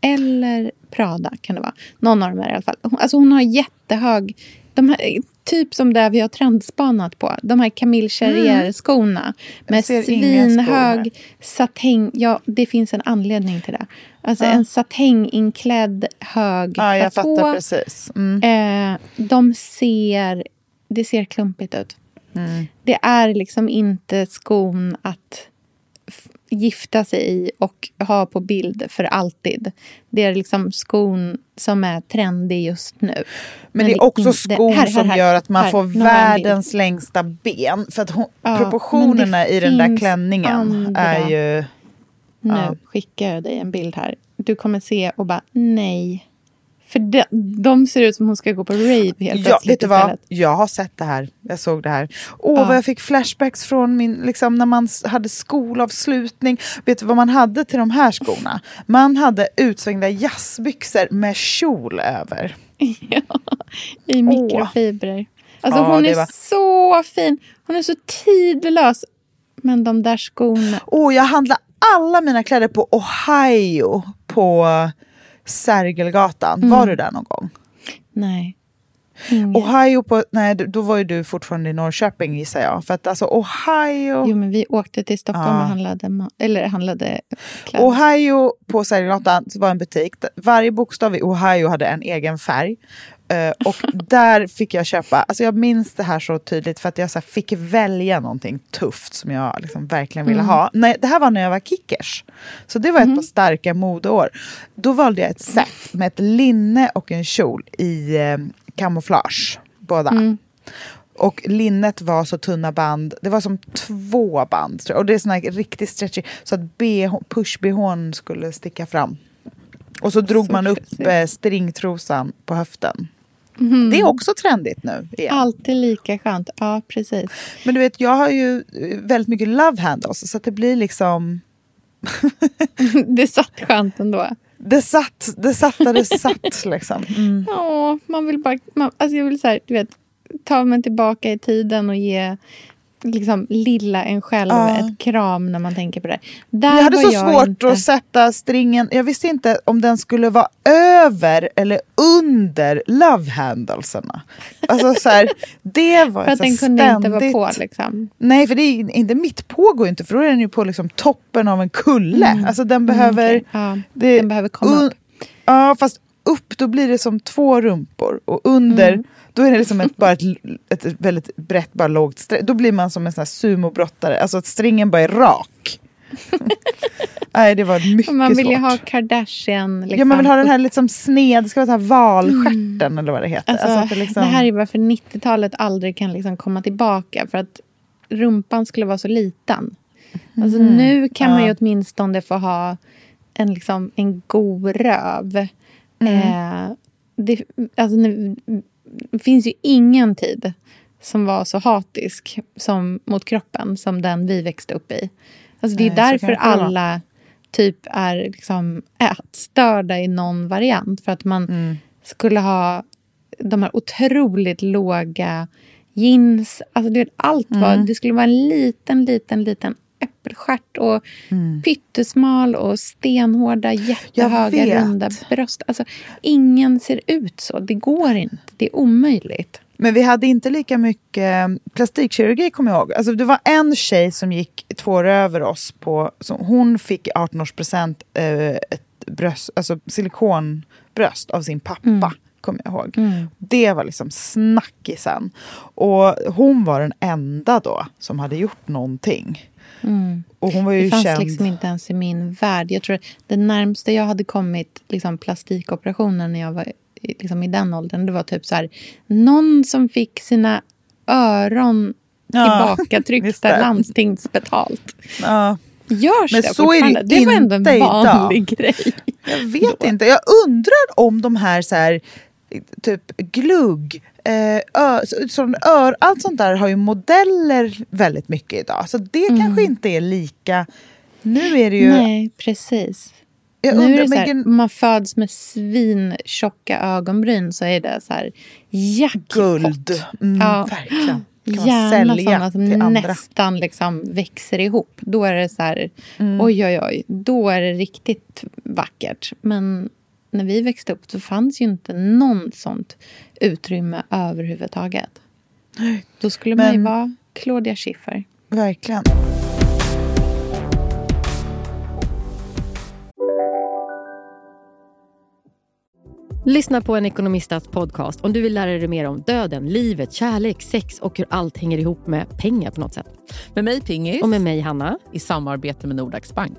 Eller Prada kan det vara. Någon av dem är i alla fall. Alltså hon har jättehög... Här, typ som det vi har trendspanat på. De här Camille. Med inga skor här. svinhög satäng... Ja, det finns en anledning till det. Alltså Ja. en satänginklädd hög Ja, jag platå. fattar precis. Mm. Eh, de ser... Det ser klumpigt ut. Mm. Det är liksom inte skon att... gifta sig i och ha på bild för alltid. Det är liksom skon som är trendig just nu. Men det är också inte- skon här, här, som här, gör att man får världens längsta ben. För att hon, Ja, proportionerna men i den där klänningen är ju... Nu Ja. skickar jag dig en bild här. Du kommer se och bara nej. För de, de ser ut som hon ska gå på rave helt Ja, plötsligt vet du vad? istället. Jag har sett det här. Jag såg det här. Åh, Ja. vad jag fick flashbacks från min, liksom, när man hade skolavslutning. Vet du vad man hade till de här skorna? Man hade utsvängda jazzbyxor med kjol över. I mikrofibrer. Alltså Ja, hon är var- så fin. Hon är så tidlös. Men de där skorna. Åh, jag handlade alla mina kläder på Ohio på Sergelgatan. Mm. Var du där någon gång? Nej. Inget. Ohio på, nej då var ju du fortfarande i Norrköping gissar jag. För att alltså Ohio, Jo, men vi åkte till Stockholm Ja. och handlade, eller handlade kläder. Ohio på Sergelgatan var en butik. Varje bokstav i Ohio hade en egen färg. Eh, och där fick jag köpa, alltså jag minns det här så tydligt för att jag så fick välja någonting tufft som jag liksom verkligen ville ha. Nej, det här var när jag var kickers. Så det var ett par starka modeår. Då valde jag ett set med ett linne och en kjol i eh, kamouflage. Båda. Och linnet var så tunna band, det var som två band. Och det är såna här riktigt stretchy, så att BH, push-bhn skulle sticka fram. Och så drog Så man upp eh, stringtrosan på höften. Det är också trendigt nu igen. Alltid lika skönt. Ja, precis. Men du vet, jag har ju eh, väldigt mycket love handles, så det blir liksom... Det satt skönt ändå. Det satt, det satt där det satt liksom. Mm. Åh, man vill bara... Man, alltså jag vill så här, du vet, ta mig tillbaka i tiden och ge liksom, lilla en själv Ja. ett kram när man tänker på det. Där Jag hade så jag svårt inte, att sätta stringen. Jag visste inte om den skulle vara över eller under love handlesarna. Alltså så här, det var För att den kunde inte vara ständigt- på. Liksom. Nej, för det är inte mitt på går inte för då är den ju på liksom toppen av en kulle. Alltså den behöver... okej. Ja, det- den behöver komma upp. Ja, fast upp då blir det som två rumpor och under Mm. Då är det liksom ett, bara ett, ett väldigt brett, bara lågt streck. Då blir man som en sån här sumobrottare, alltså att stringen bara är rak. Nej, det var mycket Och man vill ju svårt. ha Kardashian. Liksom, Ja, man vill ha den här liksom sned, det ska vara så här valstjärten eller vad det heter. Alltså, Alltså det, liksom, Det här är varför 90-talet aldrig kan liksom komma tillbaka. För att rumpan skulle vara så liten. Alltså, nu kan man ju Ja. åtminstone få ha en, liksom, en god röv. Eh, det, alltså, finns ju ingen tid som var så hatisk som, mot kroppen som den vi växte upp i. Alltså, det är Nej, därför det alla typ är liksom ätstörda i någon variant. För att man Mm. skulle ha de här otroligt låga jeans. Alltså det, allt var, Mm. det skulle vara en liten, liten, liten äppelstjärt och Mm. pyttesmal och stenhårda, jättehöga, runda bröst. Alltså, ingen ser ut så. Det går inte. Det är omöjligt. Men vi hade inte lika mycket plastikkirurgi kommer jag ihåg. Alltså det var en tjej som gick två år över oss på, som hon fick i 18-årspresent eh, ett bröst, alltså silikonbröst av sin pappa. Kommer jag ihåg. Det var liksom snackisen. Och hon var den enda då som hade gjort någonting. Och hon var ju Det fanns känd. liksom inte ens i min värld. Jag tror det närmsta jag hade kommit liksom, plastikoperationer när jag var i- liksom, i den åldern, det var typ så här, någon som fick sina öron tillbakatryckta det. landstingsbetalt. Ja, Görs Men det så är det? Det var ändå en idag. vanlig grej. jag vet inte. Jag undrar om de här så här typ glugg, ö, så- ör, allt sånt där har ju modeller väldigt mycket idag. Så det kanske inte är lika. Nu är det ju... Nej, precis. jag nu är undrar, det så här, men man föds med svintjocka ögonbryn så är det så här jackpot. guld. Mm, Ja. Verkligen. Kan Gärna sådana som nästan liksom växer ihop. Då är det så här, Mm. oj, oj, oj. Då är det riktigt vackert. Men när vi växte upp så fanns ju inte någon sånt utrymme överhuvudtaget. Då skulle man ju Men- vara Claudia Schiffer. Verkligen. Lyssna på en ekonomistats podcast om du vill lära dig mer om döden, livet, kärlek, sex och hur allt hänger ihop med pengar på något sätt. Med mig Pingis. Och med mig Hanna. I samarbete med Nordax Bank.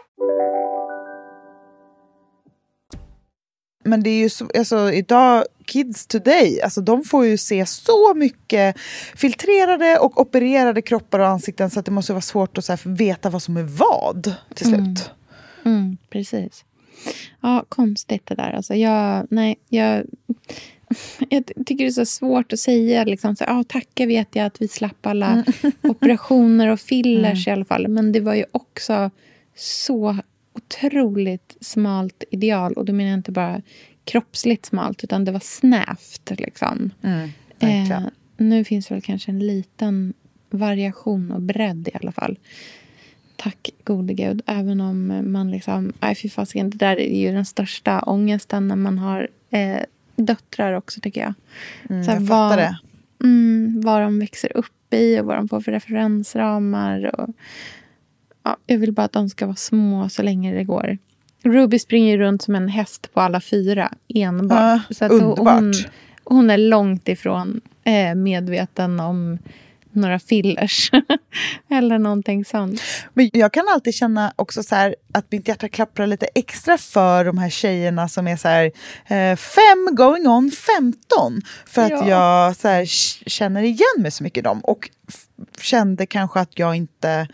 Men det är ju så, alltså idag, kids today, alltså de får ju se så mycket filtrerade och opererade kroppar och ansikten så att det måste vara svårt att så veta vad som är vad till slut. Mm. Mm, precis. Ja, konstigt det där. Alltså jag, nej, jag, jag tycker det är så svårt att säga. Liksom, så, ah, tacka vet jag att vi slapp alla mm. operationer och fillers mm. i alla fall. Men det var ju också så otroligt smalt ideal. Och då menar jag inte bara kroppsligt smalt, utan det var snävt. Liksom. Mm, eh, nu finns väl kanske en liten variation och bredd i alla fall. Tack gode gud. Även om man liksom... Nej, fy fasiken. Det där är ju den största ångesten när man har eh, döttrar också, tycker jag. Mm, Så jag fattar vad, det. Mm, vad de växer upp i och vad de får för referensramar. Och, ja, jag vill bara att de ska vara små så länge det går. Ruby springer runt som en häst på alla fyra enbart. Ja, så att underbart. Hon, hon är långt ifrån eh, medveten om några fillers eller någonting sånt. Men jag kan alltid känna också så här, att mitt hjärta klapprar lite extra för de här tjejerna som är så här, eh, fem going on 15. För att ja. jag så här, känner igen mig så mycket i dem. Och kände kanske att jag inte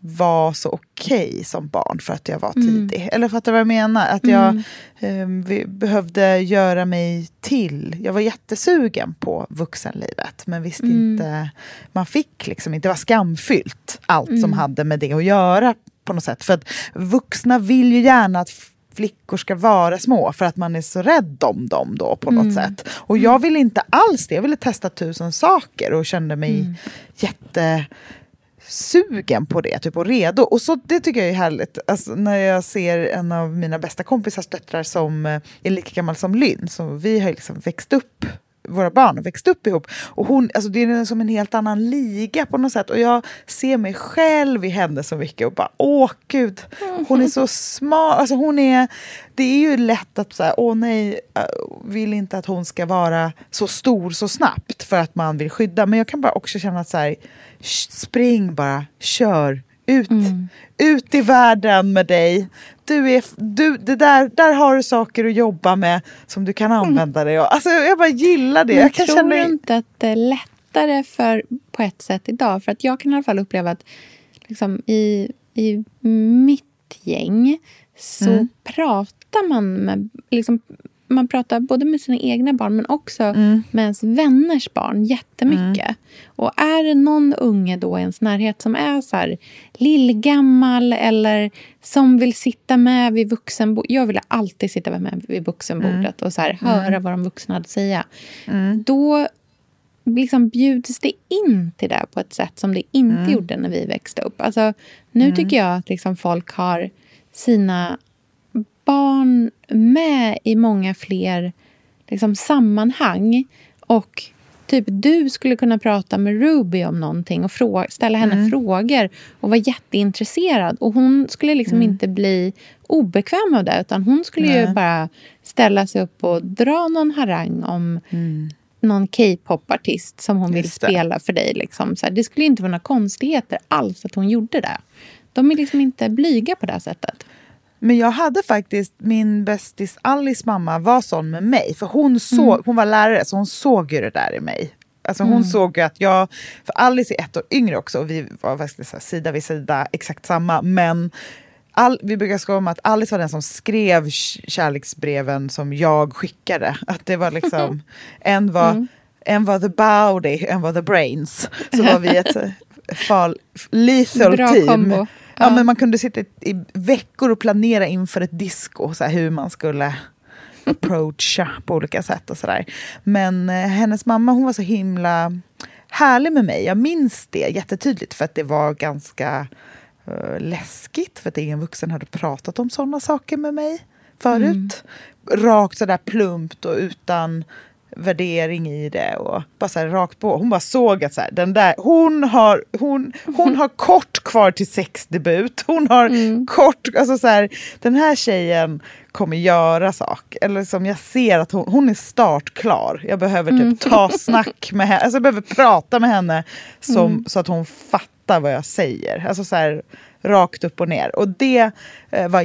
var så okej okay som barn för att jag var mm. tidig. Mm. Eller fattar du vad jag menar? Att jag mm. eh, behövde göra mig till. Jag var jättesugen på vuxenlivet men visste mm. inte... Man fick liksom inte, det var skamfyllt allt som mm. hade med det att göra på något sätt. För att vuxna vill ju gärna att flickor ska vara små för att man är så rädd om dem då på något mm. sätt. Och jag ville inte alls det. Jag ville testa tusen saker och kände mig mm. jätte sugen på det typ, och redo. Och så, det tycker jag är härligt. Alltså, när jag ser en av mina bästa kompisars döttrar som eh, är lika gammal som Lynn. Så vi har liksom växt upp våra barn har växt upp ihop. Och hon, alltså det är som en helt annan liga på något sätt. Och jag ser mig själv i henne så mycket och bara åh gud, hon är så smart. Alltså hon är, det är ju lätt att säga åh nej, äh, vill inte att hon ska vara så stor så snabbt för att man vill skydda. Men jag kan bara också känna att så här, spring bara, kör. Ut, mm. ut i världen med dig. Du är, du, det där, där har du saker att jobba med som du kan använda dig av. Alltså, jag bara gillar det. Men jag kan tror känna... inte att det är lättare för, på ett sätt idag? För att jag kan i alla fall uppleva att liksom, i, i mitt gäng så mm. pratar man med... Liksom, man pratar både med sina egna barn men också mm. med ens vänners barn jättemycket. Mm. Och är det någon unge då i ens närhet som är så här lillgammal eller som vill sitta med vid vuxenbordet. Jag ville alltid sitta med vid vuxenbordet mm. och så här, höra mm. vad de vuxna hade att säga. Mm. Då liksom bjuds det in till det på ett sätt som det inte mm. gjorde när vi växte upp. Alltså, nu tycker jag att liksom folk har sina barn med i många fler liksom, sammanhang. Och typ du skulle kunna prata med Ruby om någonting och fråga, ställa henne mm. frågor och vara jätteintresserad. Och hon skulle liksom mm. inte bli obekväm av det utan hon skulle Nej. ju bara ställa sig upp och dra någon harang om mm. någon K-pop-artist som hon Just vill spela det. för dig. Liksom. Så här, det skulle inte vara några konstigheter alls att hon gjorde det. De är liksom inte blyga på det sättet. Men jag hade faktiskt, min bästis Alice mamma var sån med mig. För hon, såg, mm. hon var lärare så hon såg ju det där i mig. Alltså hon mm. såg att jag, för Alice är ett år yngre också och vi var faktiskt sida vid sida, exakt samma. Men all, vi brukar skoja om att Alice var den som skrev kärleksbreven som jag skickade. Att det var liksom, en var mm. en var the body, en var the brains. Så var vi ett eh, fal, lethal Bra team. kombo. Ja. Men man kunde sitta i, veckor och planera inför ett disco, så här, hur man skulle approacha på olika sätt och sådär. Men eh, hennes mamma hon var så himla härlig med mig. Jag minns det jättetydligt för att det var ganska eh, läskigt för att ingen vuxen hade pratat om sådana saker med mig förut. Rakt sådär plumpt och utan värdering i det och bara så här rakt på. Hon bara såg att så här, den där, hon har, hon, hon har kort kvar till sexdebut. Hon har kort, alltså så här, den här tjejen kommer göra sak. Eller som jag ser att hon, hon är startklar. Jag behöver typ ta snack med henne, alltså jag behöver prata med henne som, Mm. så att hon fattar vad jag säger. Alltså så här rakt upp och ner. Och det eh, var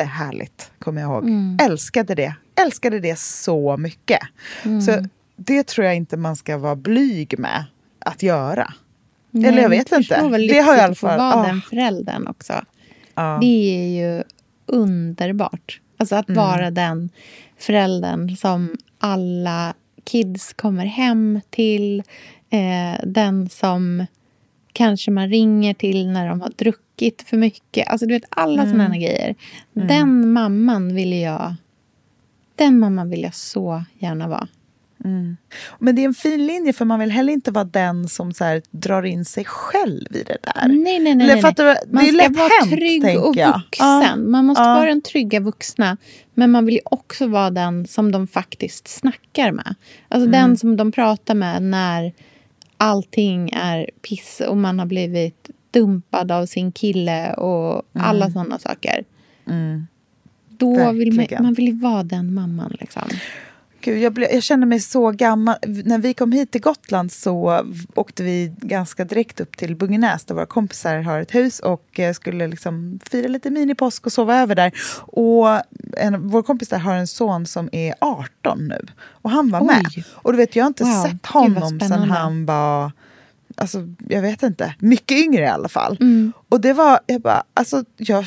jättehärligt, kommer jag ihåg. Mm. Älskade det. Älskade det så mycket. Mm. Så det tror jag inte man ska vara blyg med att göra. Nej, Eller jag vet inte. Vad Det har jag i alla att få fall. vara ah, den föräldern också. ah. Det är ju underbart. Alltså att Mm. vara den föräldern som alla kids kommer hem till. Eh, den som kanske man ringer till när de har druckit för mycket. Alltså du vet alla Mm. sådana grejer. Mm. Den mamman vill jag... Den mamman vill jag så gärna vara. Mm. Men det är en fin linje för man vill heller inte vara den som så här, drar in sig själv i det där. Nej, nej, nej. Nej, nej. du? Man är ska vara hänt, trygg och jag. vuxen. Ja. Man måste Ja. vara den trygga vuxna. Men man vill ju också vara den som de faktiskt snackar med. Alltså Mm. den som de pratar med när allting är piss och man har blivit dumpad av sin kille och alla Mm. sådana saker. Mm. Då vill man, man vill ju vara den mamman. Liksom. Gud, jag, blev, jag känner mig så gammal. När vi kom hit till Gotland så åkte vi ganska direkt upp till Bungenäs där våra kompisar har ett hus och eh, skulle liksom fira lite minipåsk och sova över där. Och en, vår kompis där har en son som är 18 nu och han var Oj. med. Och du vet, jag har inte Wow, sett honom sedan han var Alltså, jag vet inte. Mycket yngre i alla fall. Mm. Och det var, jag bara, alltså, jag,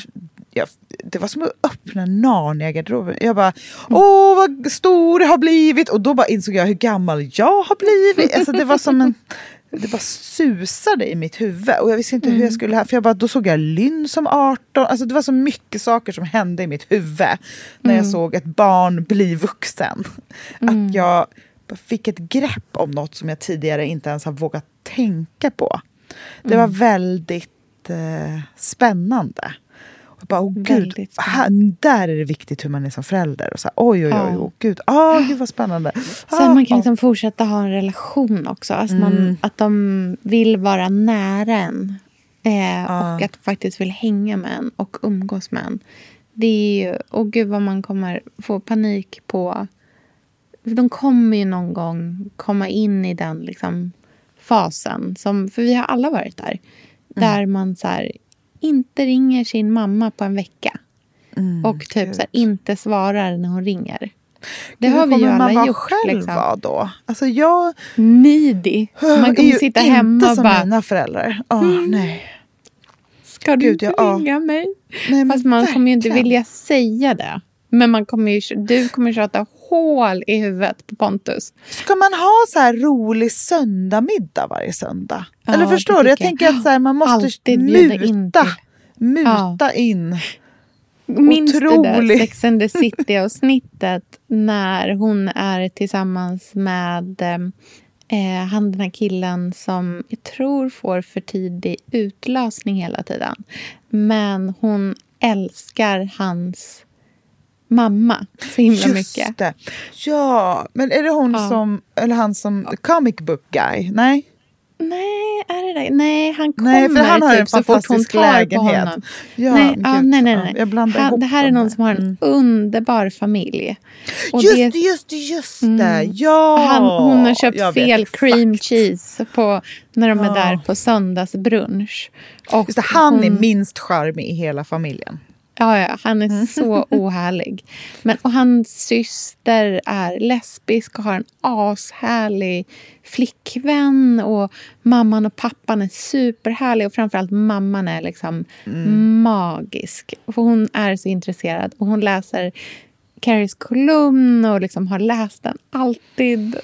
jag, det var som att öppna Narnia-garderoben. Jag bara, åh vad stor jag har blivit. Och då bara insåg jag hur gammal jag har blivit. Alltså, det var som en... Det bara susade i mitt huvud. Och jag visste inte hur jag skulle... För jag bara, då såg jag Lynn som 18. Alltså, det var så mycket saker som hände i mitt huvud. När jag Mm. såg ett barn bli vuxen. Att jag bara fick ett grepp om något som jag tidigare inte ens har vågat tänka på. Det var Mm. väldigt eh, spännande. Och jag bara, oh, gud, här, där är det viktigt hur man är som förälder. Och så här, oj, oj, oj, Ja. oh, gud, oh, gud vad spännande. Att man kan Ah, liksom fortsätta ha en relation också. Alltså man, Mm. att de vill vara nära en. Eh, Ja. Och att de faktiskt vill hänga med en och umgås med en. Det är ju, och gud vad man kommer få panik på. För De kommer ju någon gång komma in i den liksom fasen. Som, för vi har alla varit där. Mm. Där man så här, inte ringer sin mamma på en vecka. Mm, och typ så här, inte svarar när hon ringer. Det Gud, har hur vi ju alla man vara gjort. själv liksom. vara då? Alltså jag Needy. Man kommer sitta inte hemma och som bara... mina föräldrar. Åh, Mm. nej. Ska du Gud, inte ja, ja. ringa mig? nej Fast man kommer ju inte verkligen. vilja säga det. Men man kommer ju, du kommer tjata hål i huvudet på Pontus. Ska man ha så här rolig söndagmiddag varje söndag? Ja, Eller förstår du? Jag tänker att så här, man måste Alltid bjuda in muta, muta in. Minns du det Otrolig. Sex and the City-avsnittet när hon är tillsammans med eh, han den här killen som jag tror får för tidig utlösning hela tiden. Men hon älskar hans mamma så himla Just mycket. det. Ja, men är det hon Ja. som, eller han som, comic book guy? Nej? Nej, är det det? Nej, han kommer Nej, för han har typ så fort hon tar lägenhet. på honom. Ja, nej, ja, nej, nej, nej. jag blandar han, ihop det här är någon där. som har en Mm. underbar familj. Och Just det- det, just det, just det. Mm. Ja! Han, hon har köpt vet fel exakt. cream cheese på, när de är Ja. där på söndagsbrunch. Och Just det, han är hon- minst charmig i hela familjen. Ja, ja, han är Mm. så ohärlig. Men, och hans syster är lesbisk och har en ashärlig flickvän. Och mamman och pappan är superhärliga. Och framförallt mamman är liksom Mm. magisk. För hon är så intresserad. Och hon läser Carries kolumn och liksom har läst den alltid.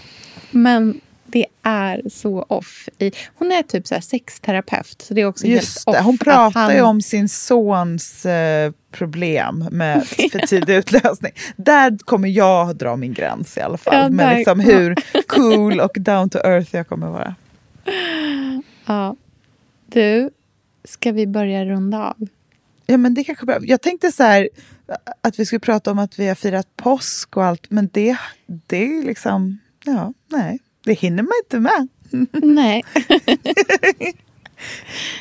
Men det är så off. I, hon är typ så här sexterapeut. Så det är också Just helt det, hon pratar han- ju om sin sons eh, problem med för tidig utlösning. Där kommer jag dra min gräns i alla fall. Ja, med liksom hur cool och down to earth jag kommer vara. Ja. Du, ska vi börja runda av? Ja, men det kanske bra. Jag tänkte så här att vi skulle prata om att vi har firat påsk och allt, men det, det är liksom, ja, nej, det hinner man inte med. Nej.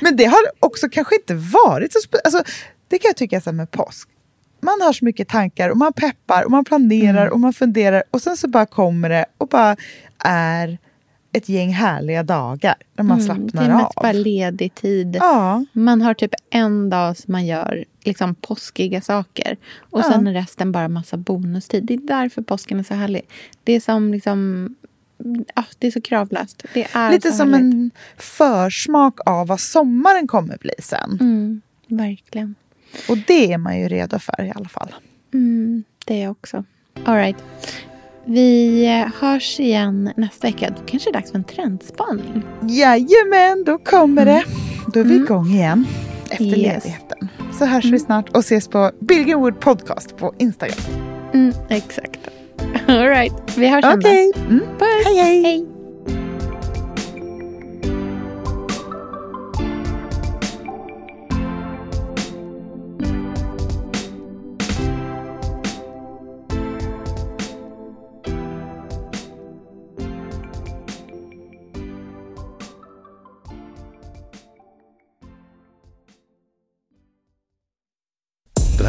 men det har också kanske inte varit så alltså, Det kan jag tycka så med påsk. Man har så mycket tankar och man peppar och man planerar Mm. och man funderar och sen så bara kommer det och bara är ett gäng härliga dagar när man Mm, det slappnar är mest av. bara ledig tid. Ja. Man har typ en dag som man gör liksom påskiga saker. Och Ja. sen är resten bara massa bonustid. Det är därför påsken är så härlig. Det är som liksom... Ja, det är så kravlöst. Det är Lite som härligt. en försmak av vad sommaren kommer bli sen. Mm, verkligen. Och det är man ju redo för i alla fall. Mm, det är också. All right. Vi hörs igen nästa vecka. Då kanske det är dags för en trendspaning. Jajamän, då kommer det. Då är vi Mm. igång igen efter Yes. ledigheten. Så hörs vi snart och ses på Billgren Wood Podcast på Instagram. Mm, exakt. All right. Vi hörs sen då. Okej. Mm. Hej, hej. hej.